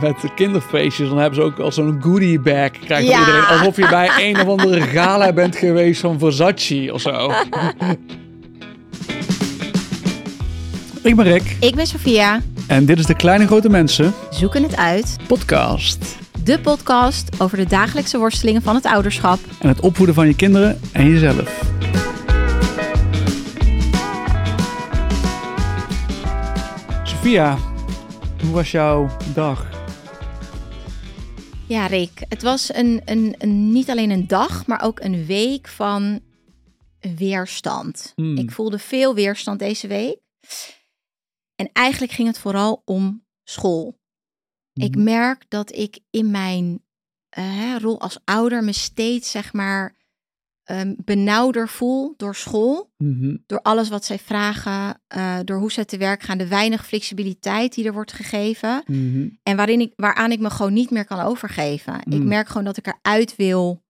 met de kinderfeestjes, dan hebben ze ook al zo'n goodie bag. Krijgt Ja. iedereen alsof je bij een of andere gala bent geweest van Versace of zo. Ik ben Rick Ik ben Sofia. en dit is de Kleine Grote Mensen Zoeken het uit. podcast. De podcast over de dagelijkse worstelingen van het ouderschap. En het opvoeden van je kinderen en jezelf. Sophia, hoe was jouw dag? Ja, Rick. Het was een, een, een, niet alleen een dag, maar ook een week van weerstand. Hmm. Ik voelde veel weerstand deze week. En eigenlijk ging het vooral om school. Ik Mhm. merk dat ik in mijn eh, rol als ouder me steeds, zeg maar, ehm, benauwder voel door school. Mhm. door alles wat zij vragen, eh, door hoe zij te werk gaan, de weinig flexibiliteit die er wordt gegeven. Mhm. En waarin ik, waaraan ik me gewoon niet meer kan overgeven. Ik Mm. merk gewoon dat ik eruit wil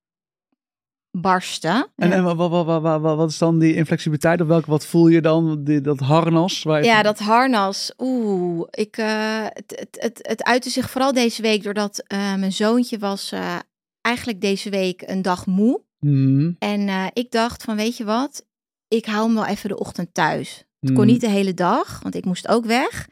barsten. En, Ja. en wat, wat, wat, wat, is dan die inflexibiliteit? Of welke, wat voel je dan? Die, dat harnas? Waar je- Ja, dat harnas. Oeh, ik, eh, het, het, het, het uitte zich vooral deze week doordat eh, mijn zoontje was eigenlijk deze week een dag moe. Mhm. En eh, ik dacht van, weet je wat? Ik hou hem wel even de ochtend thuis. Het Mhm. kon niet de hele dag, want ik moest ook weg.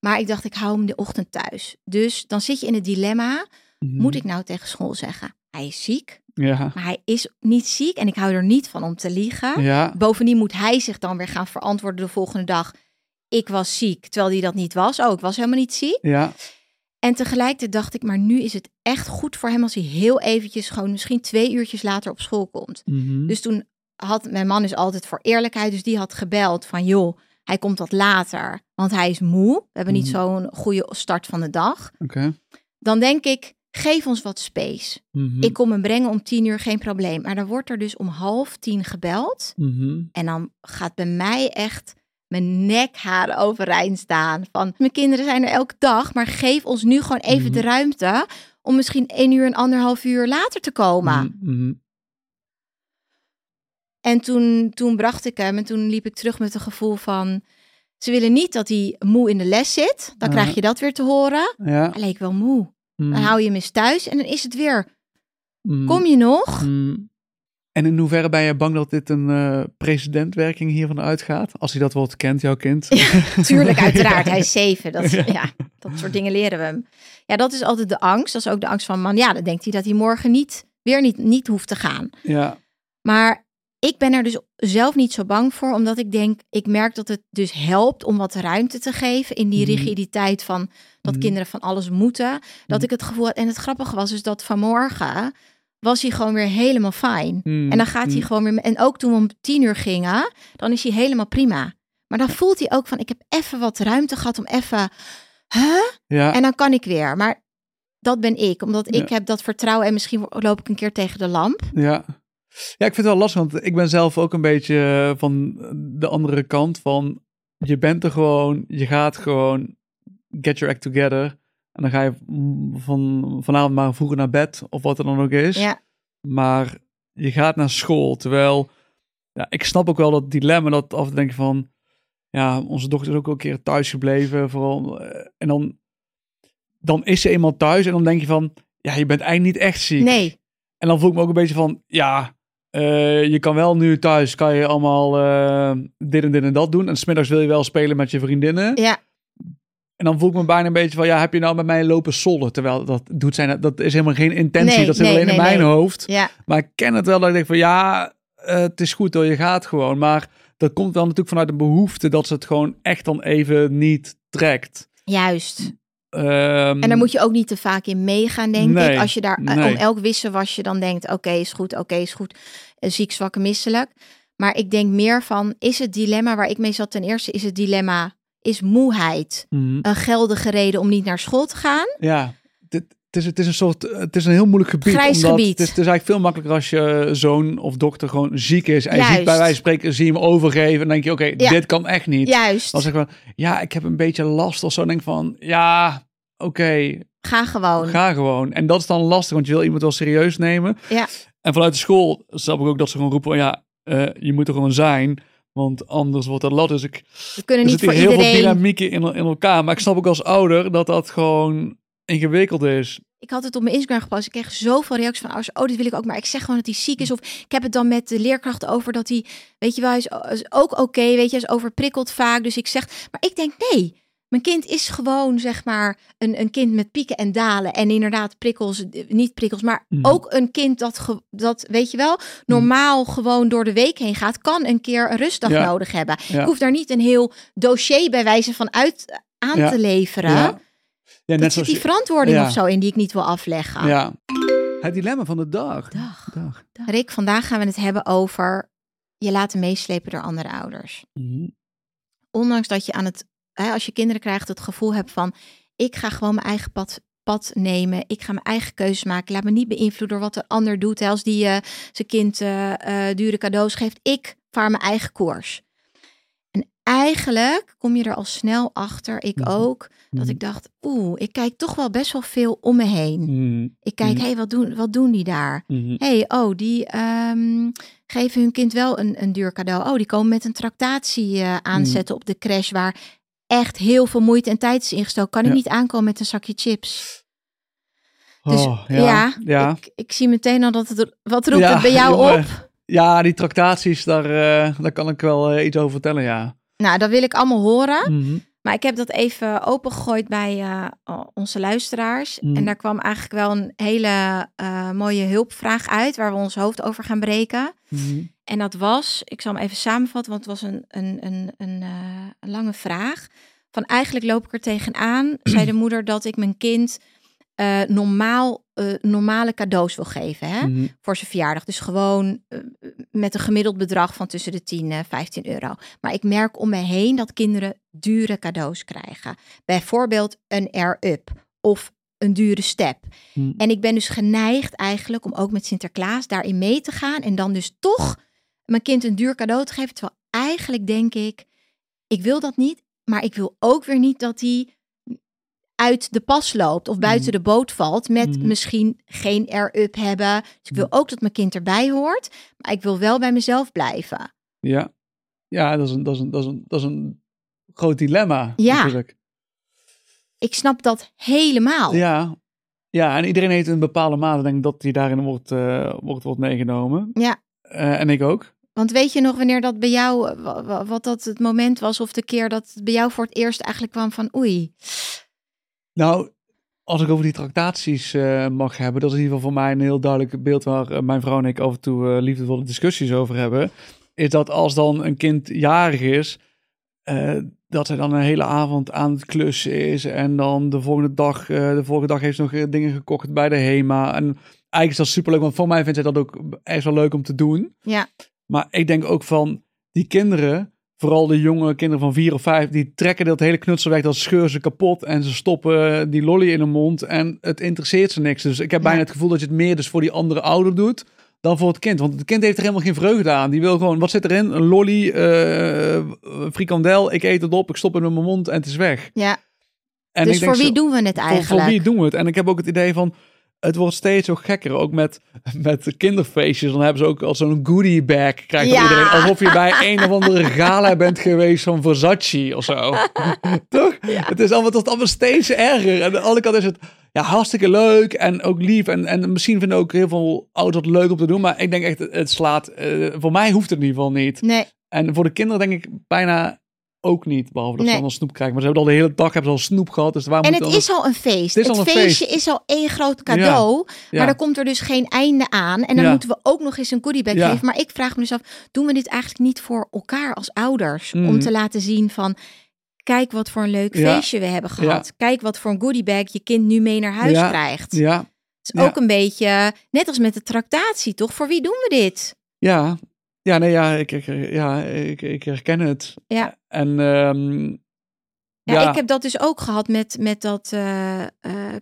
Maar ik dacht, ik hou hem de ochtend thuis. Dus dan zit je in het dilemma. Mhm. Moet ik nou tegen school zeggen? Hij is ziek, Ja. maar hij is niet ziek. En ik hou er niet van om te liegen. Ja. Bovendien moet hij zich dan weer gaan verantwoorden de volgende dag. Ik was ziek, terwijl hij dat niet was. Oh, ik was helemaal niet ziek. Ja. En tegelijkertijd dacht ik, maar nu is het echt goed voor hem als hij heel eventjes, gewoon misschien twee uurtjes later op school komt. Mhm. Dus toen had mijn man is altijd voor eerlijkheid, dus die had gebeld van joh, hij komt wat later, want hij is moe. We hebben niet Mhm. zo'n goede start van de dag. Oké. Dan denk ik, geef ons wat space. Mhm. Ik kom hem brengen om tien uur, geen probleem. Maar dan wordt er dus om half tien gebeld. En dan gaat bij mij echt mijn nekharen overeind staan. Van, mijn kinderen zijn er elke dag, maar geef ons nu gewoon even Mhm. de ruimte om misschien één uur en anderhalf uur later te komen. Mhm. Mhm. En toen, toen bracht ik hem en toen liep ik terug met een gevoel van... Ze willen niet dat hij moe in de les zit. Dan Ja. krijg je dat weer te horen. Ja. Hij leek wel moe. Mhm. Dan hou je hem eens thuis en dan is het weer... Mhm. Kom je nog? Mhm. En in hoeverre ben je bang dat dit een eh precedentwerking hiervan uitgaat? Als hij dat wel kent, jouw kind. Tuurlijk, uiteraard. Hij is zeven. Dat, Ja. ja. dat soort dingen leren we hem. Ja, dat is altijd de angst. Dat is ook de angst van man. Ja, dan denkt hij dat hij morgen niet, weer niet, niet hoeft te gaan. Ja. Maar ik ben er dus zelf niet zo bang voor, omdat ik denk, ik merk dat het dus helpt om wat ruimte te geven in die Mhm. rigiditeit van dat Mhm. kinderen van alles moeten. Dat Mhm. ik het gevoel had, en het grappige was dus dat vanmorgen was hij gewoon weer helemaal fijn. Mhm. En dan gaat hij Mhm. gewoon weer, en ook toen we om tien uur gingen, dan is hij helemaal prima. Maar dan voelt hij ook van, ik heb even wat ruimte gehad om even, huh? Ja. En dan kan ik weer. Maar dat ben ik, omdat Ja. ik heb dat vertrouwen en misschien loop ik een keer tegen de lamp. Ja. Ja, ik vind het wel lastig, want ik ben zelf ook een beetje eh, van de andere kant van je bent er gewoon, je gaat gewoon, get your act together. En dan ga je van, vanavond maar vroeger naar bed, of wat er dan ook is. Ja. Maar je gaat naar school, terwijl, ja, ik snap ook wel dat dilemma, dat af en toe denk je van, ja, onze dochter is ook al een keer thuis gebleven, vooral. eh, En dan, dan is ze eenmaal thuis en dan denk je van, ja, je bent eigenlijk niet echt ziek. Nee, En dan voel ik me ook een beetje van, ja, eh, je kan wel nu thuis, kan je allemaal eh, dit en dit en dat doen. En smiddags wil je wel spelen met je vriendinnen. ja, En dan voel ik me bijna een beetje van, ja, heb je nou met mij lopen sollen? Terwijl dat doet zijn, dat is helemaal geen intentie, Nee, dat zit nee, alleen nee, in mijn hoofd. ja. Maar ik ken het wel dat ik denk van, ja, eh, het is goed hoor, je gaat gewoon. Maar dat komt wel natuurlijk vanuit de behoefte dat ze het gewoon echt dan even niet trekt. Juist. Ehm, En daar moet je ook niet te vaak in meegaan, denk Nee, ik. Als je daar nee. om elk wisselwasje dan denkt, oké, is goed, oké, is goed. Eh, ziek, zwak misselijk. Maar ik denk meer van, is het dilemma waar ik mee zat ten eerste, is het dilemma, is moeheid mhm. een geldige reden om niet naar school te gaan? Ja, dit, het, is, het is een soort, het is een heel moeilijk gebied. Grijs omdat gebied. Het is, het is eigenlijk veel makkelijker als je zoon of dochter gewoon ziek is. En je ziet bij wijze van spreken, zie je hem overgeven. En denk je, oké, Ja. dit kan echt niet. Juist, Dan zeg ik van, ja, ik heb een beetje last of zo. Denk van, ja, oké, ga gewoon. ga gewoon. En dat is dan lastig, want je wil iemand wel serieus nemen. Ja. En vanuit de school snap ik ook dat ze gewoon roepen, ja, eh, je moet er gewoon zijn. Want anders wordt dat lat. Dus ik, We kunnen er niet hier heel veel iedereen. dynamieken in, in elkaar. Maar ik snap ook als ouder dat dat gewoon ingewikkeld is. Ik had het op mijn Instagram gepost. Ik kreeg zoveel reacties van ouders. Oh, dit wil ik ook. Maar ik zeg gewoon dat hij ziek is. Of ik heb het dan met de leerkracht over dat hij, weet je wel, hij is, is ook oké. weet je, hij is overprikkeld vaak. Dus ik zeg, maar ik denk nee. Mijn kind is gewoon, zeg maar, een, een kind met pieken en dalen. En inderdaad, prikkels, niet prikkels, maar Mhm. ook een kind dat, ge- dat, weet je wel, normaal gewoon door de week heen gaat, kan een keer een rustdag Ja. nodig hebben. Ja. Ik hoef daar niet een heel dossier bij wijze van uit aan Ja. te leveren. Ja, net zit zoals die verantwoording Ja. of zo in die ik niet wil afleggen. Ja. Het dilemma van de dag. Dag. dag. Rick, vandaag gaan we het hebben over je laten meeslepen door andere ouders. Mhm. Ondanks dat je aan het, hè, als je kinderen krijgt, het gevoel hebt van ik ga gewoon mijn eigen pad, pad nemen. Ik ga mijn eigen keuzes maken. Laat me niet beïnvloeden door wat de ander doet. Hè, Als die eh, zijn kind eh, eh, dure cadeaus geeft. Ik vaar mijn eigen koers. En eigenlijk kom je er al snel achter, ik Mhm. ook, dat Mhm. ik dacht, oeh, ik kijk toch wel best wel veel om me heen. Mhm. Ik kijk, hé, hey, wat, doen, wat doen die daar? Mhm. hey, oh, die ehm, geven hun kind wel een, een duur cadeau. Oh, die komen met een tractatie aanzetten op de crash waar echt heel veel moeite en tijd is ingestoken. Kan ik niet aankomen met een zakje chips? Dus Oh, ja, ja, ja. Ik, ik zie meteen al dat het, er- wat roept het bij jou jongen. op? Ja, die tractaties, daar, eh, daar kan ik wel eh, iets over vertellen, ja. Nou, dat wil ik allemaal horen. Mhm. Maar ik heb dat even opengegooid bij eh, onze luisteraars. Mhm. En daar kwam eigenlijk wel een hele mooie hulpvraag uit, waar we ons hoofd over gaan breken. Mhm. En dat was, ik zal hem even samenvatten, want het was een, een, een, een, eh, lange vraag. Van eigenlijk loop ik er tegenaan, zei de moeder, dat ik mijn kind eh, normaal, eh, normale cadeaus wil geven hè, Mhm. voor zijn verjaardag. Dus gewoon met een gemiddeld bedrag van tussen de 10 en 15 euro. Maar ik merk om me heen dat kinderen dure cadeaus krijgen. Bijvoorbeeld een air-up of een dure step. Mhm. En ik ben dus geneigd eigenlijk om ook met Sinterklaas daarin mee te gaan. En dan dus toch mijn kind een duur cadeau te geven. Terwijl eigenlijk denk ik, ik wil dat niet. Maar ik wil ook weer niet dat hij uit de pas loopt of buiten Mhm. de boot valt. Met Mhm. misschien geen air-up hebben. Dus ik wil Mhm. ook dat mijn kind erbij hoort. Maar ik wil wel bij mezelf blijven. Ja, ja dat, is een, dat, is een, dat, is een, dat is een groot dilemma Ja. natuurlijk. Ik snap dat helemaal. Ja. ja, en iedereen heeft een bepaalde mate, denk ik, dat die daarin wordt, eh, wordt, wordt meegenomen. Ja. Eh, en ik ook. Want weet je nog wanneer dat bij jou, eh, wa- wa- wat dat het moment was of de keer dat het bij jou voor het eerst eigenlijk kwam van oei. Nou, als ik over die tractaties eh, mag hebben, dat is in ieder geval voor mij een heel duidelijk beeld waar mijn vrouw en ik af en toe eh, liefdevolle discussies over hebben. Is dat als dan een kind jarig is, dat hij dan een hele avond aan het klussen is en dan de volgende dag, de volgende dag heeft ze nog dingen gekocht bij de HEMA. En eigenlijk is dat superleuk, want voor mij vindt zij dat ook echt wel leuk om te doen. Ja. Maar ik denk ook van die kinderen, vooral de jonge kinderen van vier of vijf, die trekken dat hele knutsel weg, dat scheuren ze kapot en ze stoppen die lolly in de mond en het interesseert ze niks. Dus ik heb bijna het gevoel dat je het meer dus voor die andere ouder doet dan voor het kind. Want het kind heeft er helemaal geen vreugde aan. Die wil gewoon, wat zit erin? Een lolly, eh frikandel, ik eet het op, ik stop het in mijn mond en het is weg. Ja. En dus ik denk voor wie doen we het voor, eigenlijk? voor wie doen we het? En ik heb ook het idee van, het wordt steeds zo gekker. Ook met, met kinderfeestjes. Dan hebben ze ook al zo'n goodie bag. Krijgt Ja. iedereen. Alsof je bij een of andere gala bent geweest van Versace of zo. Toch? Het is allemaal, tot allemaal steeds erger. En aan de andere kant is het ja, hartstikke leuk en ook lief. En, en misschien vinden ook heel veel ouders het leuk om te doen. Maar ik denk echt, het slaat... eh, voor mij hoeft het in ieder geval niet. Nee, En voor de kinderen denk ik bijna ook niet. Behalve dat Nee. ze dan snoep krijgen. Maar ze hebben al de hele dag hebben ze al snoep gehad. Dus waar en het dan is al een feest. Het is Het, al een feestje feest. is al één groot cadeau. Ja. Maar dan komt er dus geen einde aan. En dan Ja. moeten we ook nog eens een goodiebag Ja. geven. Maar ik vraag me dus af, doen we dit eigenlijk niet voor elkaar als ouders? Mm. Om te laten zien van, kijk wat voor een leuk Ja. feestje we hebben gehad. Kijk wat voor een goodiebag je kind nu mee naar huis Ja. krijgt. Ja, Het is Ja. ook een beetje, net als met de tractatie, toch? Voor wie doen we dit? Ja, ja, nee, ja, ik, ik, ja, ik, ik herken het. Ja. En ehm, Ja, ja, ik heb dat dus ook gehad met, met dat eh, eh,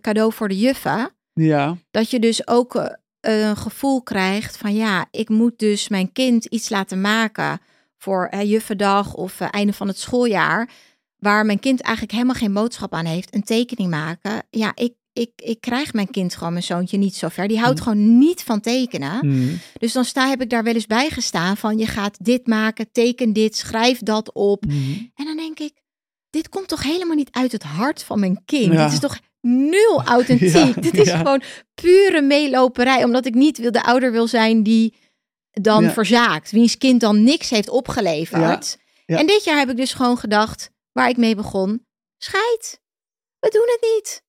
cadeau voor de juffen. ja, Dat je dus ook eh, een gevoel krijgt van ja, ik moet dus mijn kind iets laten maken voor juffendag of einde van het schooljaar. Waar mijn kind eigenlijk helemaal geen boodschap aan heeft. Een tekening maken. Ja, ik, ik, ik krijg mijn kind gewoon, mijn zoontje, niet zo ver. Die houdt Hm. gewoon niet van tekenen. mm, Dus dan sta, heb ik daar wel eens bij gestaan van je gaat dit maken, teken dit, schrijf dat op. mm. En dan denk ik, dit komt toch helemaal niet uit het hart van mijn kind. Ja. Dit is toch nul authentiek. Ja, Dit is ja. gewoon pure meeloperij. Omdat ik niet wil, de ouder wil zijn die dan verzaakt. Wiens kind dan niks heeft opgeleverd. En dit jaar heb ik dus gewoon gedacht, waar ik mee begon. Scheid, we doen het niet.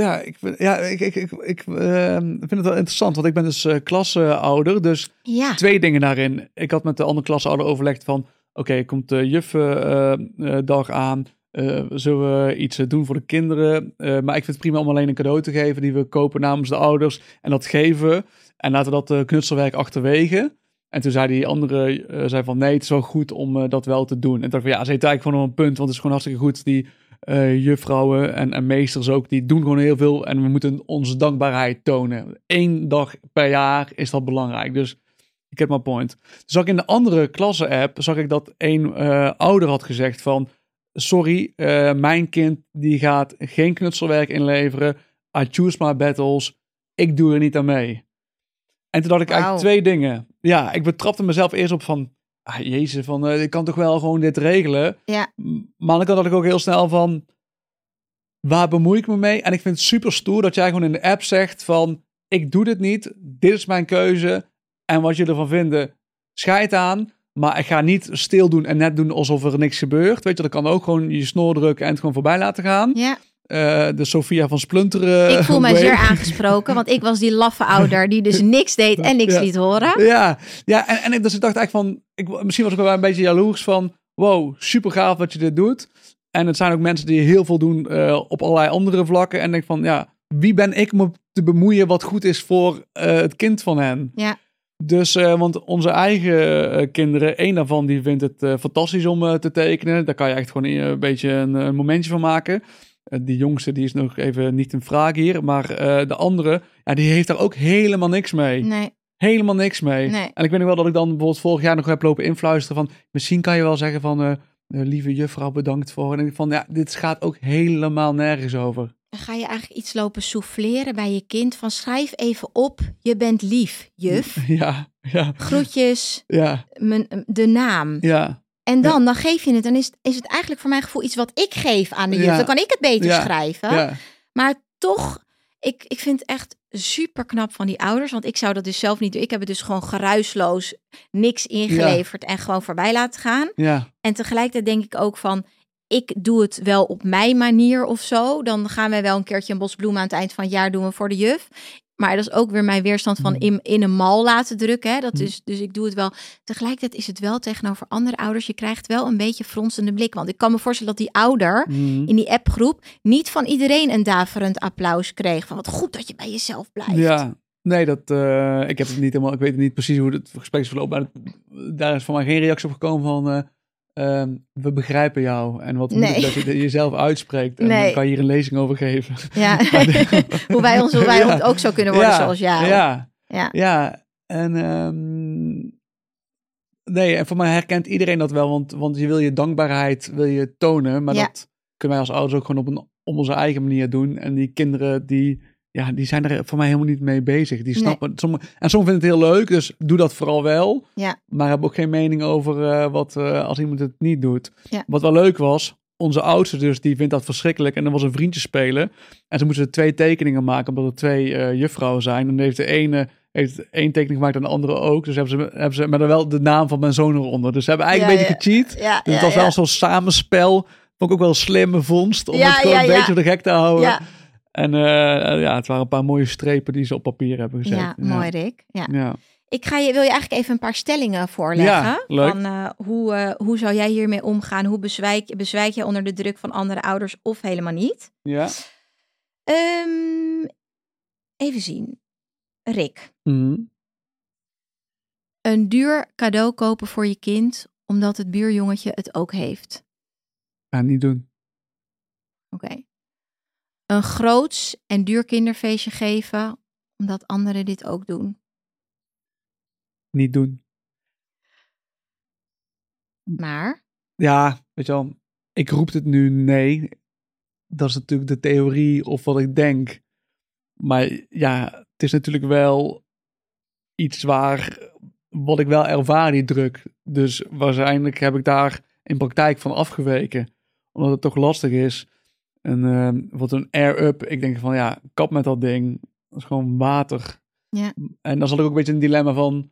Ja, ik, vind- ja, ik, ik, ik, ik eh, vind het wel interessant, want ik ben dus eh klasouder. Dus Ja, twee dingen daarin. Ik had met de andere klasouder overlegd van... Oké, komt de juffendag aan. Eh, zullen we iets eh, doen voor de kinderen? Eh, maar ik vind het prima om alleen een cadeau te geven... die we kopen namens de ouders en dat geven. En laten we dat eh, knutselwerk achterwege. En toen zei die andere eh, zei van... Nee, het is wel goed om eh, dat wel te doen. En toen dacht ik van ja, ze heeft eigenlijk gewoon op een punt... want het is gewoon hartstikke goed... die eh, juffrouwen en, en meesters ook, die doen gewoon heel veel en we moeten onze dankbaarheid tonen. Eén dag per jaar is dat belangrijk. Dus ik heb mijn point. Toen zag ik in de andere klasse-app, zag ik dat een eh, ouder had gezegd van, sorry, eh, mijn kind die gaat geen knutselwerk inleveren. I choose my battles. Ik doe er niet aan mee. En toen dacht ik eigenlijk twee dingen. Ja, ik betrapte mezelf eerst op van, ah, jezus, van, eh, ik kan toch wel gewoon dit regelen. ja, Maar dan had ik ook heel snel van, waar bemoei ik me mee? En ik vind het super stoer dat jij gewoon in de app zegt van, ik doe dit niet, dit is mijn keuze. En wat jullie ervan vinden, scheid aan. Maar ik ga niet stil doen en net doen alsof er niks gebeurt. Weet je, dat kan ook gewoon je snor drukken en het gewoon voorbij laten gaan. ja. Eh, de Sophia van Splunteren. Ik voel mij zeer aangesproken, want ik was die laffe ouder die dus niks deed en niks Ja. liet horen. Ja, ja en, en ik, dus ik dacht eigenlijk van, ik, misschien was ik wel een beetje jaloers van, wow, super gaaf dat je dit doet. En het zijn ook mensen die heel veel doen eh, op allerlei andere vlakken. En ik denk van, ja, wie ben ik om te bemoeien wat goed is voor eh, het kind van hen? Ja. Dus, want onze eigen kinderen, één daarvan die vindt het fantastisch om te tekenen. Daar kan je echt gewoon een beetje een, een momentje van maken. Eh, die jongste, die is nog even niet een vraag hier. Maar eh, de andere, ja, die heeft daar ook helemaal niks mee. Nee, Helemaal niks mee. Nee. En ik weet nog wel dat ik dan bijvoorbeeld vorig jaar nog heb lopen influisteren van... Misschien kan je wel zeggen van... eh, lieve juffrouw, bedankt voor... En ik van, ja, dit gaat ook helemaal nergens over. dan ga je eigenlijk iets lopen souffleren bij je kind van schrijf even op, je bent lief, juf. Ja, ja, Groetjes, ja, mijn, de naam. ja. En dan, dan geef je het. Dan is, is het eigenlijk voor mijn gevoel iets wat ik geef aan de juf. Ja. Dan kan ik het beter Ja. schrijven. Maar toch, ik, ik vind het echt super knap van die ouders. Want ik zou dat dus zelf niet doen. Ik heb het dus gewoon geruisloos niks ingeleverd en gewoon voorbij laten gaan. ja. En tegelijkertijd denk ik ook van, ik doe het wel op mijn manier of zo. Dan gaan wij wel een keertje een bos bloemen aan het eind van het jaar doen we voor de juf. Maar dat is ook weer mijn weerstand van Mm. in, in een mal laten drukken. Hè. Dat Mm. is, dus ik doe het wel. Tegelijkertijd is het wel tegenover andere ouders. Je krijgt wel een beetje fronsende blik. Want ik kan me voorstellen dat die ouder Mhm. in die appgroep niet van iedereen een daverend applaus kreeg. Van wat goed dat je bij jezelf blijft. Ja, nee, dat, eh, ik heb het niet helemaal, ik weet niet precies hoe het gesprek is verlopen, maar daar is voor mij geen reactie op gekomen van, eh, ehm, we begrijpen jou en wat Nee. dat je jezelf uitspreekt en Nee. dan kan je hier een lezing over geven. Ja. hoe wij ons hoe wij Ja. ook zo kunnen worden Ja, zoals jou. Ja, Ja. ja, en ehm, nee, en voor mij herkent iedereen dat wel, want, want je wil je dankbaarheid wil je tonen, maar dat kunnen wij als ouders ook gewoon op, een, op onze eigen manier doen. En die kinderen, die, ja, die zijn er voor mij helemaal niet mee bezig. Die Nee. snappen, sommige, en sommigen vinden het heel leuk, dus doe dat vooral wel. Ja. Maar heb ook geen mening over eh, wat eh, als iemand het niet doet. Ja. Wat wel leuk was, onze oudste dus, die vindt dat verschrikkelijk. En er was een vriendje spelen. En ze moesten twee tekeningen maken, omdat er twee eh, juffrouwen zijn. En dan heeft de ene heeft één tekening gemaakt en de andere ook. Dus hebben ze, hebben ze maar dan wel de naam van mijn zoon eronder. Dus ze hebben eigenlijk Ja, een beetje gecheat. Dus het was wel zo'n samenspel. Vond ik ook wel een slimme vondst. Om het gewoon een beetje op de gek te houden. En eh, ja, het waren een paar mooie strepen die ze op papier hebben gezet. Ja, mooi Rick. Ja. Ja. Ik ga je, wil je eigenlijk even een paar stellingen voorleggen. Ja. Van, eh, hoe, eh, hoe zou jij hiermee omgaan? Hoe bezwijk, bezwijk je onder de druk van andere ouders of helemaal niet? Ja. Ehm, even zien. Rick, Mhm. een duur cadeau kopen voor je kind omdat het buurjongetje het ook heeft. Ja, niet doen. Oké. Een groots en duur kinderfeestje geven omdat anderen dit ook doen. Niet doen. Maar, Ja, weet je wel. Ik roep het nu nee. Dat is natuurlijk de theorie of wat ik denk. Maar ja, het is natuurlijk wel iets waar, wat ik wel ervaar, die druk. Dus waarschijnlijk heb ik daar in praktijk van afgeweken. Omdat het toch lastig is. Een, eh, wat een air-up. Ik denk van ja, kap met dat ding. Dat is gewoon water. Ja. En dan zat ik ook een beetje een dilemma van.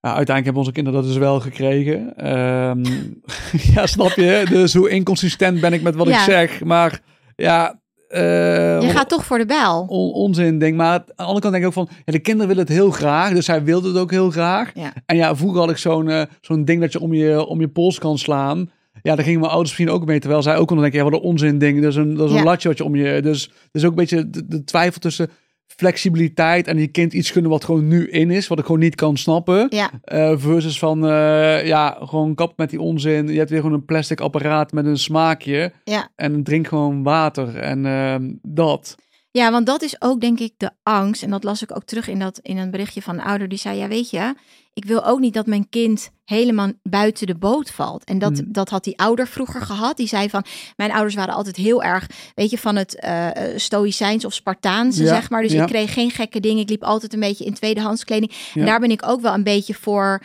Uiteindelijk hebben onze kinderen dat dus wel gekregen. Ehm, ja, snap je? Dus hoe inconsistent ben ik met wat ik zeg. Maar ja, eh, Je gaat toch voor de on- onzin ding. Maar aan de andere kant denk ik ook van, ja, de kinderen willen het heel graag. Dus zij wilde het ook heel graag. Ja. En ja, vroeger had ik zo'n eh, zo'n ding dat je om, je om je pols kan slaan. Ja, daar gingen mijn ouders misschien ook mee. Terwijl zij ook konden denken, ja, wat een onzin ding. Dat is een, dat is een latje wat je om je... Dus, dus ook een beetje de, de twijfel tussen flexibiliteit en je kind iets kunnen wat gewoon nu in is. Wat ik gewoon niet kan snappen. Ja, Eh, versus van, eh, ja, gewoon kap met die onzin. Je hebt weer gewoon een plastic apparaat met een smaakje. ja. En drink gewoon water. En ehm, dat. Ja, want dat is ook denk ik de angst. En dat las ik ook terug in, dat, in een berichtje van een ouder. Die zei, ja weet je, ik wil ook niet dat mijn kind helemaal buiten de boot valt. En dat, Hmm. dat had die ouder vroeger gehad. Die zei van, mijn ouders waren altijd heel erg, weet je, van het eh stoïcijns of Spartaanse, Ja, zeg maar. Dus ja. ik kreeg geen gekke dingen. Ik liep altijd een beetje in tweedehands kleding. Ja. En daar ben ik ook wel een beetje voor,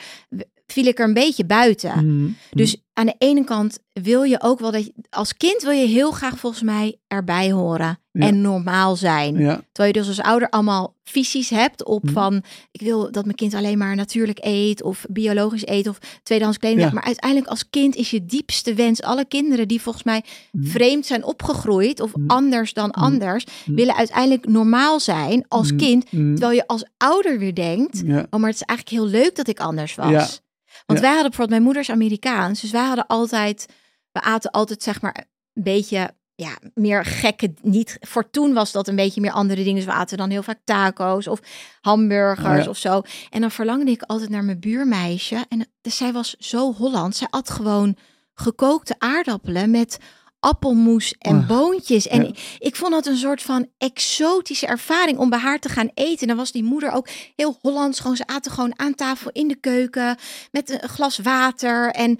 viel ik er een beetje buiten. Mm, Dus aan de ene kant wil je ook wel dat je, als kind wil je heel graag volgens mij erbij horen Ja. en normaal zijn. Ja, Terwijl je dus als ouder allemaal visies hebt op Mhm. van ik wil dat mijn kind alleen maar natuurlijk eet of biologisch eet of tweedehands kleding. Ja. Maar uiteindelijk als kind is je diepste wens, alle kinderen die volgens mij Mhm. vreemd zijn opgegroeid of Mhm. anders dan anders, willen uiteindelijk normaal zijn als kind. Terwijl je als ouder weer denkt, Oh, maar het is eigenlijk heel leuk dat ik anders was. Want Ja. wij hadden bijvoorbeeld, mijn moeder is Amerikaans. Dus wij hadden altijd, we aten altijd zeg maar een beetje, ja, meer gekke, niet, voor toen was dat een beetje meer andere dingen. Dus we aten dan heel vaak taco's of hamburgers Oh ja. of zo. En dan verlangde ik altijd naar mijn buurmeisje. En dus zij was zo Holland. Zij at gewoon gekookte aardappelen met appelmoes en boontjes. En ja. ik, vond dat een soort van exotische ervaring om bij haar te gaan eten. Dan was die moeder ook heel Hollands. Gewoon, ze aten gewoon aan tafel in de keuken met een glas water. En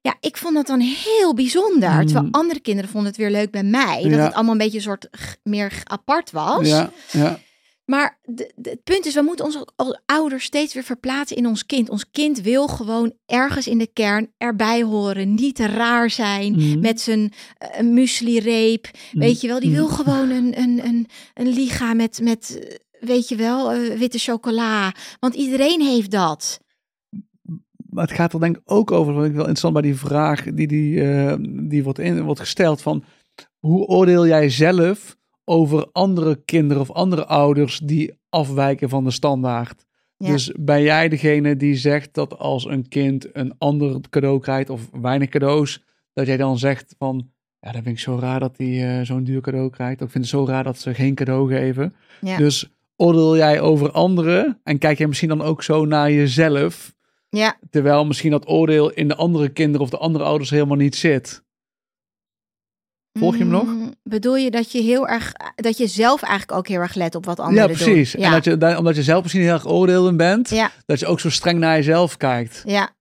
ja, ik vond dat dan heel bijzonder. Mm. Terwijl andere kinderen vonden het weer leuk bij mij. Dat Ja. het allemaal een beetje een soort meer apart was. ja, ja, Maar de, de- het punt is, we moeten ons als ouders steeds weer verplaatsen in ons kind. Ons kind wil gewoon ergens in de kern erbij horen. Niet te raar zijn Mhm. met zijn uh, muesli-reep. Weet je wel, die wil Mhm. gewoon een, een, een, een liga met, met eh, weet je wel, eh, witte chocola. Want iedereen heeft dat. Maar het gaat er denk ik ook over, wat ik wel interessant bij die vraag die, die, die wordt, in, wordt gesteld van hoe oordeel jij zelf over andere kinderen of andere ouders die afwijken van de standaard? Ja. Dus ben jij degene die zegt dat als een kind een ander cadeau krijgt of weinig cadeaus, dat jij dan zegt van ja, dat vind ik zo raar dat hij eh, zo'n duur cadeau krijgt. Of ik vind het zo raar dat ze geen cadeau geven. Ja. Dus oordeel jij over anderen en kijk jij misschien dan ook zo naar jezelf? Ja, Terwijl misschien dat oordeel in de andere kinderen of de andere ouders helemaal niet zit. Volg je hem nog? Mm, Bedoel je dat je heel erg, dat je zelf eigenlijk ook heel erg let op wat anderen ja, precies. doen? En dat je, da- omdat je zelf misschien heel erg oordeelend bent, ja, dat je ook zo streng naar jezelf kijkt. ja.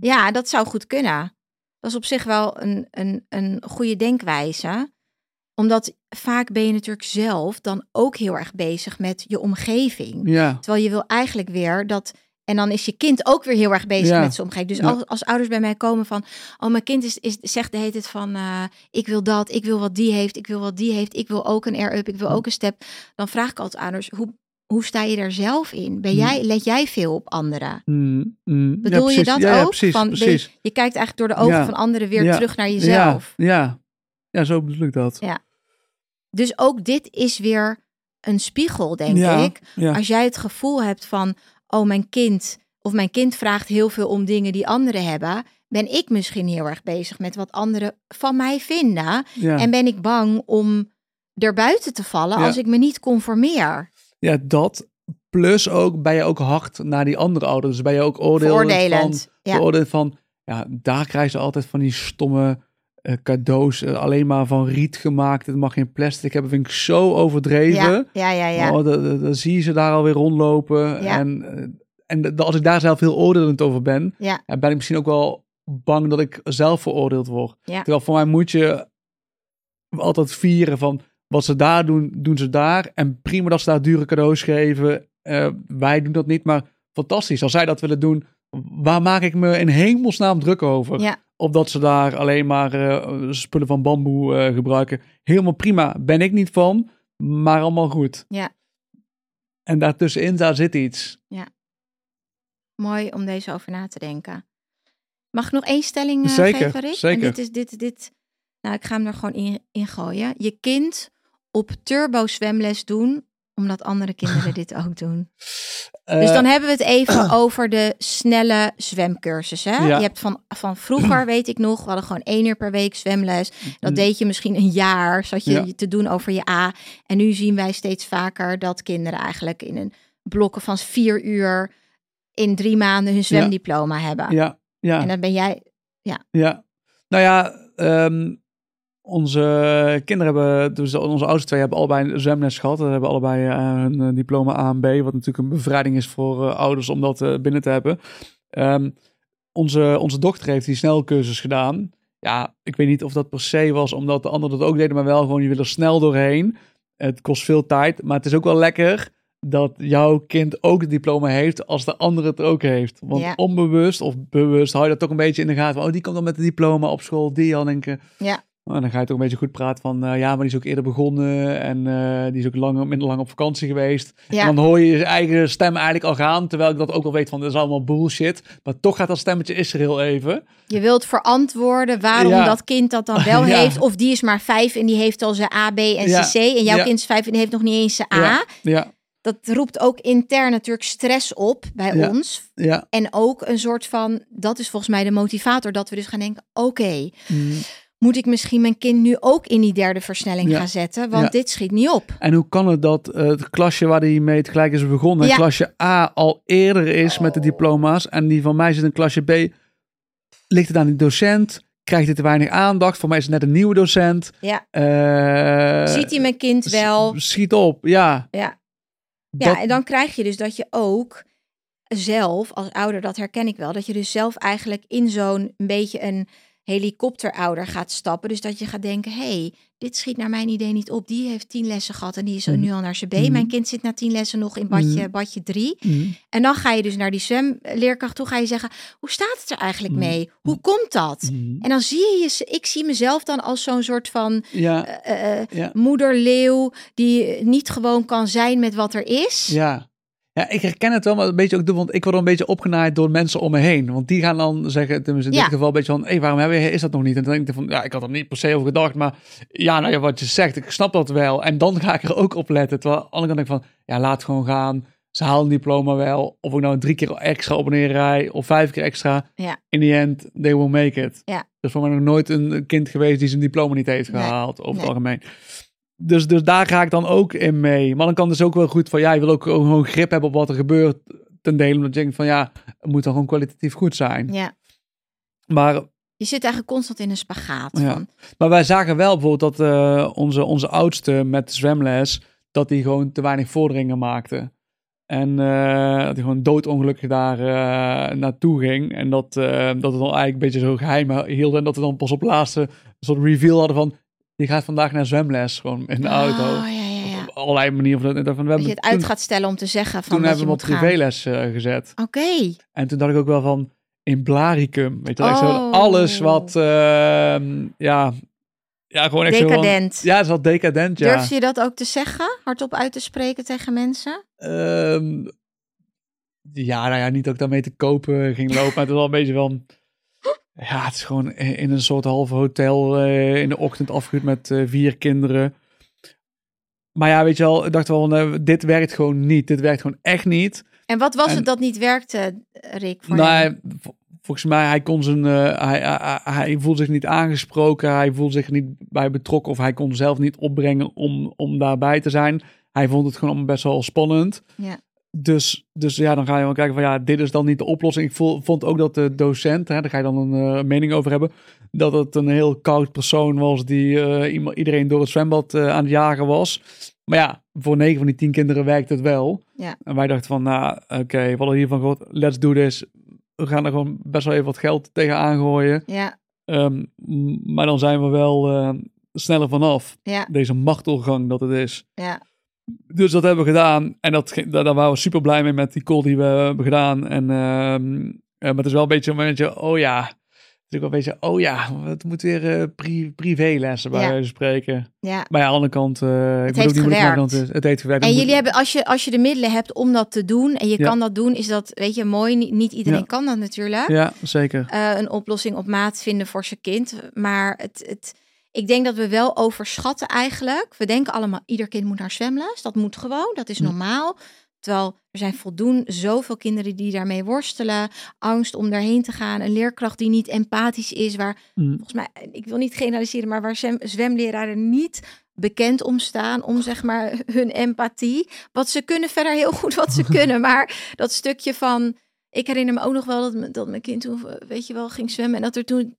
Ja, dat zou goed kunnen. Dat is op zich wel een, een, een goede denkwijze. Omdat vaak ben je natuurlijk zelf dan ook heel erg bezig met je omgeving. Ja, Terwijl je wil eigenlijk weer dat. En dan is je kind ook weer heel erg bezig Ja. met zijn omgeving. Dus als, als ouders bij mij komen van. Oh, mijn kind is, is, zegt de hele tijd van. eh, ik wil dat, ik wil wat die heeft, ik wil wat die heeft. Ik wil ook een air-up, ik wil ook een step. Dan vraag ik altijd aan ouders. Hoe, hoe sta je daar zelf in? Ben Hmm. jij, let jij veel op anderen? Mm, mm. Ja, Bedoel je dat ja, ja, ook? precies, van, je- kijkt eigenlijk door de ogen van anderen weer terug naar jezelf. Ja, ja. ja, zo bedoel ik dat. Ja. Dus ook dit is weer een spiegel, denk ik. Als jij het gevoel hebt van, oh mijn kind, of mijn kind vraagt heel veel om dingen die anderen hebben, ben ik misschien heel erg bezig met wat anderen van mij vinden. Ja. En ben ik bang om erbuiten te vallen Ja. als ik me niet conformeer. ja, dat. Plus ook, ben je ook hard naar die andere ouders. Dus ben je ook Veroordelend. van, Ja. van, ja, daar krijgen ze altijd van die stomme eh, cadeaus. eh, alleen maar van riet gemaakt. Het mag geen plastic hebben. Vind ik zo overdreven. Ja, ja, ja. ja. Oh, dan, zie je ze daar alweer rondlopen. Ja. En, eh, en als ik daar zelf heel oordelend over ben, Ja. dan ben ik misschien ook wel bang dat ik zelf veroordeeld word. Ja. Terwijl voor mij moet je altijd vieren van wat ze daar doen, doen ze daar. En prima dat ze daar dure cadeaus geven. Wij doen dat niet, maar fantastisch. Als zij dat willen doen, waar maak ik me in hemelsnaam druk over? Ja. Of dat ze daar alleen maar eh, spullen van bamboe eh, gebruiken. Helemaal prima. Ben ik niet van. Maar allemaal goed. Ja. En daartussenin, daar zit iets. Mooi om deze over na te denken. Mag ik nog één stelling eh, Zeker, geven, Rick? zeker. En dit is dit, dit. Nou, ik ga hem er gewoon in, in gooien. Je kind op turbo zwemles doen, omdat andere kinderen dit ook doen. Dus Eh, dan hebben we het even over de snelle zwemcursus. Hè? Ja. Je hebt van, van vroeger, weet ik nog, we hadden gewoon één uur per week zwemles. Dat Mm. deed je misschien een jaar, zat je Ja. te doen over je A. En nu zien wij steeds vaker dat kinderen eigenlijk in een blokken van vier uur in drie maanden hun zwemdiploma hebben. Ja, ja. En dan ben jij, Ja, nou ja, ehm, onze kinderen hebben, dus onze oudste twee hebben allebei een zwemles gehad. Ze hebben allebei eh, hun eh, diploma A en B, wat natuurlijk een bevrijding is voor eh, ouders om dat eh, binnen te hebben. Ehm, onze, onze dochter heeft die snelcursus gedaan. Ja, ik weet niet of dat per se was omdat de anderen dat ook deden, maar wel gewoon, je wil er snel doorheen. Het kost veel tijd, maar het is ook wel lekker dat jouw kind ook het diploma heeft als de andere het ook heeft. Want Ja. onbewust of bewust hou je dat toch een beetje in de gaten. Van, oh, die komt dan met het diploma op school. Die al denken. Ja. Oh, dan ga je toch een beetje goed praten van, eh, ja, maar die is ook eerder begonnen en eh, die is ook langer, minder lang op vakantie geweest. Ja. En dan hoor je je eigen stem eigenlijk al gaan, terwijl ik dat ook wel weet van, dat is allemaal bullshit. Maar toch gaat dat stemmetje is er heel even. je wilt verantwoorden waarom Ja. dat kind dat dan wel Ja. heeft. Of die is maar vijf en die heeft al zijn A, B en C. En jouw kind is vijf en die heeft nog niet eens zijn A. Ja. Dat roept ook intern natuurlijk stress op bij ons. ja. En ook een soort van, dat is volgens mij de motivator, dat we dus gaan denken, oké, Mm. Moet ik misschien mijn kind nu ook in die derde versnelling Ja. gaan zetten? Want Ja. dit schiet niet op. En hoe kan het dat eh, het klasje waar die mee tegelijk is begonnen, Ja. klasje A al eerder is met de diploma's en die van mij zit in klasje B, ligt het aan die docent? Krijgt het te weinig aandacht? Voor mij is het net een nieuwe docent. Ja. Eh, Ziet hij mijn kind wel? Schiet op, ja. Ja. Dat- Ja, en dan krijg je dus dat je ook zelf, als ouder, dat herken ik wel, dat je dus zelf eigenlijk in zo'n beetje een helikopterouder gaat stappen. Dus dat je gaat denken, hey, dit schiet naar mijn idee niet op. Die heeft tien lessen gehad en die is Mhm. nu al naar zijn B. Mhm. Mijn kind zit na tien lessen nog in badje, Mhm. badje drie. Mm. En dan ga je dus naar die zwemleerkracht toe, ga je zeggen, hoe staat het er eigenlijk mee? Hoe komt dat? Mm. En dan zie je, je ik zie mezelf dan als zo'n soort van Ja, eh, eh, ja, moederleeuw die niet gewoon kan zijn met wat er is. ja. Ja, ik herken het wel, maar een beetje ook doen, want ik word een beetje opgenaaid door mensen om me heen. Want die gaan dan zeggen, tenminste in Ja. dit geval een beetje van, hé, waarom heb je, is dat nog niet? En dan denk ik van, ja, ik had er niet per se over gedacht, maar ja, nou ja, wat je zegt, ik snap dat wel. En dan ga ik er ook op letten. Terwijl aan de andere kant denk ik van, ja, laat gewoon gaan. Ze halen een diploma wel. Of ik nou drie keer extra op een rij of vijf keer extra. Ja. In the end, they will make it. Ja. Er is voor mij nog nooit een kind geweest die zijn diploma niet heeft Nee. gehaald, over Nee. het algemeen. Dus, dus daar ga ik dan ook in mee. Maar dan kan dus ook wel goed van, ja, je wil ook gewoon grip hebben op wat er gebeurt ten dele. Omdat je denkt van, ja, het moet dan gewoon kwalitatief goed zijn. Ja. Maar, Je zit eigenlijk constant in een spagaat. Ja. Van, maar wij zagen wel bijvoorbeeld dat eh, onze, onze oudste met de zwemles, dat die gewoon te weinig vorderingen maakte. En eh, dat hij gewoon doodongelukkig daar eh, naartoe ging. En dat, dat het dan eigenlijk een beetje zo geheim hield. En dat we dan pas op laatste een soort reveal hadden van... Die gaat vandaag naar zwemles, gewoon in de auto. Oh, ja, ja, ja. Op allerlei manieren. Van, van, we Dat je het uit toen, gaat stellen om te zeggen van toen dat hebben je we hem op privéles eh, gezet. Oké. En toen dacht ik ook wel van... In Blaricum, weet je wel. Oh. alles wat... ehm, ja, ja, gewoon echt zo van- Decadent. ja, het is wel decadent, ja. Durf je dat ook te zeggen? Hardop uit te spreken tegen mensen? Ehm, ja, nou ja, niet dat ik daarmee te kopen ging lopen, maar het is wel een beetje van... Ja, het is gewoon in een soort halve hotel eh, in de ochtend afgehuurd met eh, vier kinderen. Maar ja, weet je wel, ik dacht wel, van, eh, dit werkt gewoon niet. Dit werkt gewoon echt niet. En wat was En- het dat niet werkte, Rick? Voor Nou, hij- volgens mij, hij kon zijn, hij, hij, hij- hij voelde zich niet aangesproken. Hij voelde zich niet bij betrokken of hij kon zelf niet opbrengen om, om daarbij te zijn. Hij vond het gewoon best wel spannend. Ja. Dus, dus ja, dan ga je wel kijken van ja, dit is dan niet de oplossing. Ik voel, vond ook dat de docent, hè, daar ga je dan een eh, mening over hebben, dat het een heel koud persoon was die eh, iedereen door het zwembad eh, aan het jagen was. Maar ja, voor negen van die tien kinderen werkt het wel. Ja. En wij dachten van, nou, oké, we hadden hiervan gehoord, let's do this. We gaan er gewoon best wel even wat geld tegenaan gooien. Ja, Ehm, maar dan zijn we wel sneller vanaf. ja, Deze martelgang dat het is. ja. Dus dat hebben we gedaan. En dat, daar, daar waren we super blij mee met die call die we hebben gedaan. En, ehm, eh, maar het is wel een beetje een momentje, oh ja, ik wel beetje, oh ja, het moet weer eh pri privélessen bij Ja. wijze van spreken. Ja. Maar ja, aan de andere kant, eh ik heeft ook niet maken, gewerkt. het, het heeft gewerkt. En Het jullie moet- hebben, als je, als je de middelen hebt om dat te doen en je Ja. kan dat doen, is dat, weet je, mooi. Niet, niet iedereen Ja. kan dat natuurlijk. Ja, zeker. eh, een oplossing op maat vinden voor zijn kind. Maar het, het, ik denk dat we wel overschatten eigenlijk. We denken allemaal, ieder kind moet naar zwemles. Dat moet gewoon, dat is Hm. normaal. Terwijl er zijn voldoende zoveel kinderen die daarmee worstelen. Angst om daarheen te gaan. Een leerkracht die niet empathisch is. Waar Mm. volgens mij, ik wil niet generaliseren, maar waar zwem, zwemleraren niet bekend om staan. Om zeg maar hun empathie. Wat ze kunnen verder heel goed wat ze kunnen. Maar dat stukje van ik herinner me ook nog wel dat, dat mijn kind toen, eh, weet je wel, ging zwemmen. En dat er toen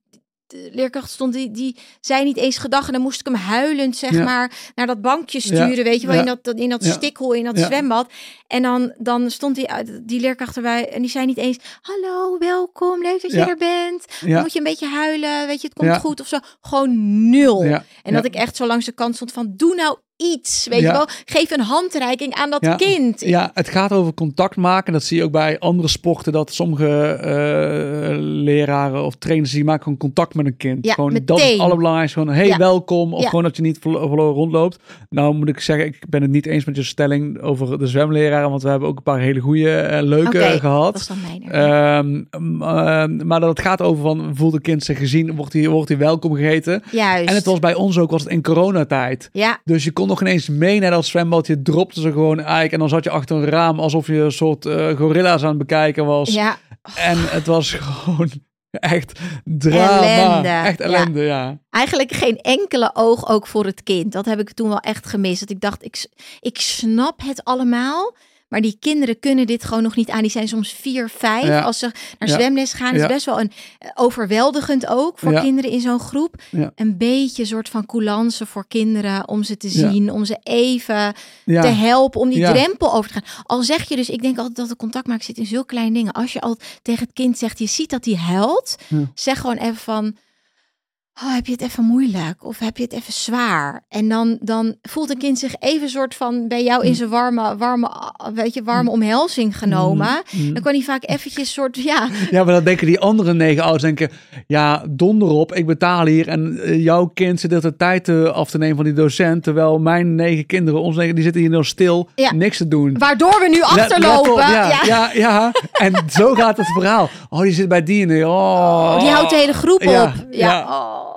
de leerkracht stond, die, die zei niet eens gedag. En dan moest ik hem huilend, zeg Ja. maar, naar dat bankje sturen. Weet je wel, in dat, dat, in dat stikhol, in dat zwembad. En dan, dan stond die, uit- die leerkracht erbij. En die zei niet eens, hallo, welkom, leuk dat je er bent. Moet je een beetje huilen, weet je, het komt goed of zo. Gewoon nul. En dat ik echt zo langs de kant stond van, doe nou iets, weet Ja. je wel. Geef een handreiking aan dat Ja. kind. Ja, het gaat over contact maken. Dat zie je ook bij andere sporten. Dat sommige eh, leraren of trainers die maken gewoon contact met een kind. Ja, gewoon, dat is het allerbelangrijkste. Gewoon, hey, welkom. Of gewoon dat je niet verlo- verloren rondloopt. Nou moet ik zeggen, ik ben het niet eens met je stelling over de zwemleraren. Want we hebben ook een paar hele goede, eh, leuke gehad. Dat is dan mijn. Ehm, ehm, maar dat het gaat over van, voelt een kind zich gezien? Wordt hij, wordt hij welkom geheten? Juist. En het was bij ons ook, was het in coronatijd. Ja, Dus je kon nog ineens mee naar dat zwembad. Je dropte ze gewoon eigenlijk. En dan zat je achter een raam alsof je een soort eh, gorilla's aan het bekijken was. ja. En het was gewoon echt drama. Ellende, Echt ja. ellende, ja. eigenlijk geen enkele oog ook voor het kind. Dat heb ik toen wel echt gemist. Dat ik dacht, ik, ik snap het allemaal. Maar die kinderen kunnen dit gewoon nog niet aan. Die zijn soms vier, vijf. Ja. Als ze naar Ja. zwemles gaan, is best wel een eh, overweldigend ook voor kinderen in zo'n groep. Een beetje soort van coulance voor kinderen om ze te zien, om ze even te helpen, om die drempel over te gaan. Al zeg je dus, ik denk altijd dat de contact maken zit in zulke kleine dingen. Als je al tegen het kind zegt, je ziet dat hij huilt, zeg gewoon even van, oh, heb je het even moeilijk of heb je het even zwaar? En dan, dan voelt een kind zich even soort van bij jou Mm. in zijn warme, warme, weet je, warme omhelzing genomen. Mm. Dan kan hij vaak eventjes soort, ja, ja, maar dan denken die andere negen ouders, denken, ja, donder op, ik betaal hier en eh, jouw kind zit er de tijd eh, af te nemen van die docent, terwijl mijn negen kinderen, onze negen, die zitten hier nog stil, Ja. niks te doen. waardoor we nu achterlopen. op, ja, ja. ja. Ja, En zo gaat het verhaal. Oh, die zit bij die en die. Oh, Die houdt de hele groep op. Ja, ja. Oh,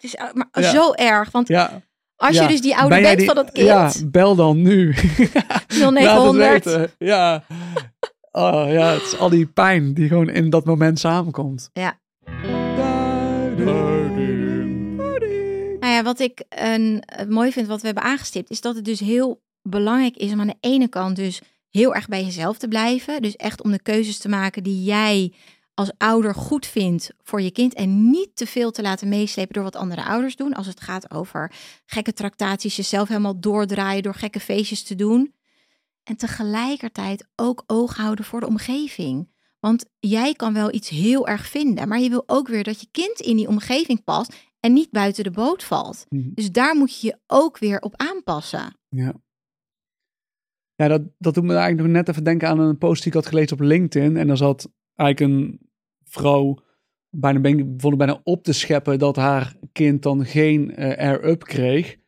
het is maar Ja. zo erg. Want Ja, als je dus die ouder Ben jij bent die- van dat kind, Ja, bel dan nu. Laat het 0900. weten. Ja. Oh ja, het is al die pijn die gewoon in dat moment samenkomt. Ja. Duiding. Nou ja, wat ik een, eh, mooi vind wat we hebben aangestipt, is dat het dus heel belangrijk is om aan de ene kant dus heel erg bij jezelf te blijven. Dus echt om de keuzes te maken die jij als ouder goed vindt voor je kind. En niet te veel te laten meeslepen door wat andere ouders doen. Als het gaat over gekke tractaties, jezelf helemaal doordraaien door gekke feestjes te doen. En tegelijkertijd ook oog houden voor de omgeving. Want jij kan wel iets heel erg vinden, maar je wil ook weer dat je kind in die omgeving past en niet buiten de boot valt. Mhm. Dus daar moet je je ook weer op aanpassen. Ja. Ja, dat, dat doet me eigenlijk nog net even denken aan een post die ik had gelezen op LinkedIn. En daar zat eigenlijk een vrouw bijna, ik bijna op te scheppen dat haar kind dan geen eh, air-up kreeg.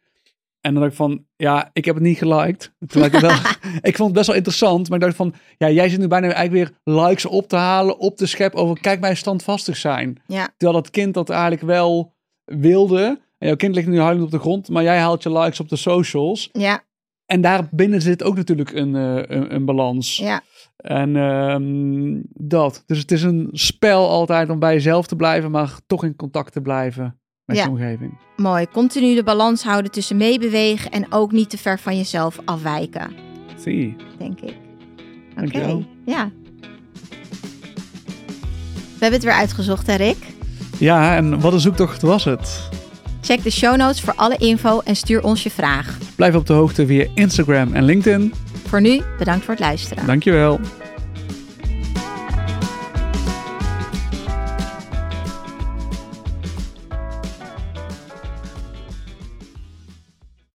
En dan dacht ik van, ja, ik heb het niet geliked. Ik, wel, ik vond het best wel interessant, maar ik dacht van, ja, jij zit nu bijna eigenlijk weer likes op te halen, op te scheppen over, kijk mij standvastig zijn. Ja. Terwijl dat kind dat eigenlijk wel wilde. En jouw kind ligt nu huilend op de grond, maar jij haalt je likes op de socials. Ja, En daarbinnen zit ook natuurlijk een, eh, een, een balans. ja, En ehm, dat. Dus het is een spel altijd om bij jezelf te blijven, maar toch in contact te blijven met Ja. je omgeving. mooi. Continu de balans houden tussen meebewegen en ook niet te ver van jezelf afwijken, Zie. denk ik. Oké, ja. We hebben het weer uitgezocht, hè Rick? Ja, en wat een zoektocht was het? Check de show notes voor alle info en stuur ons je vraag. Blijf op de hoogte via Instagram en LinkedIn. Voor nu, bedankt voor het luisteren. Dankjewel.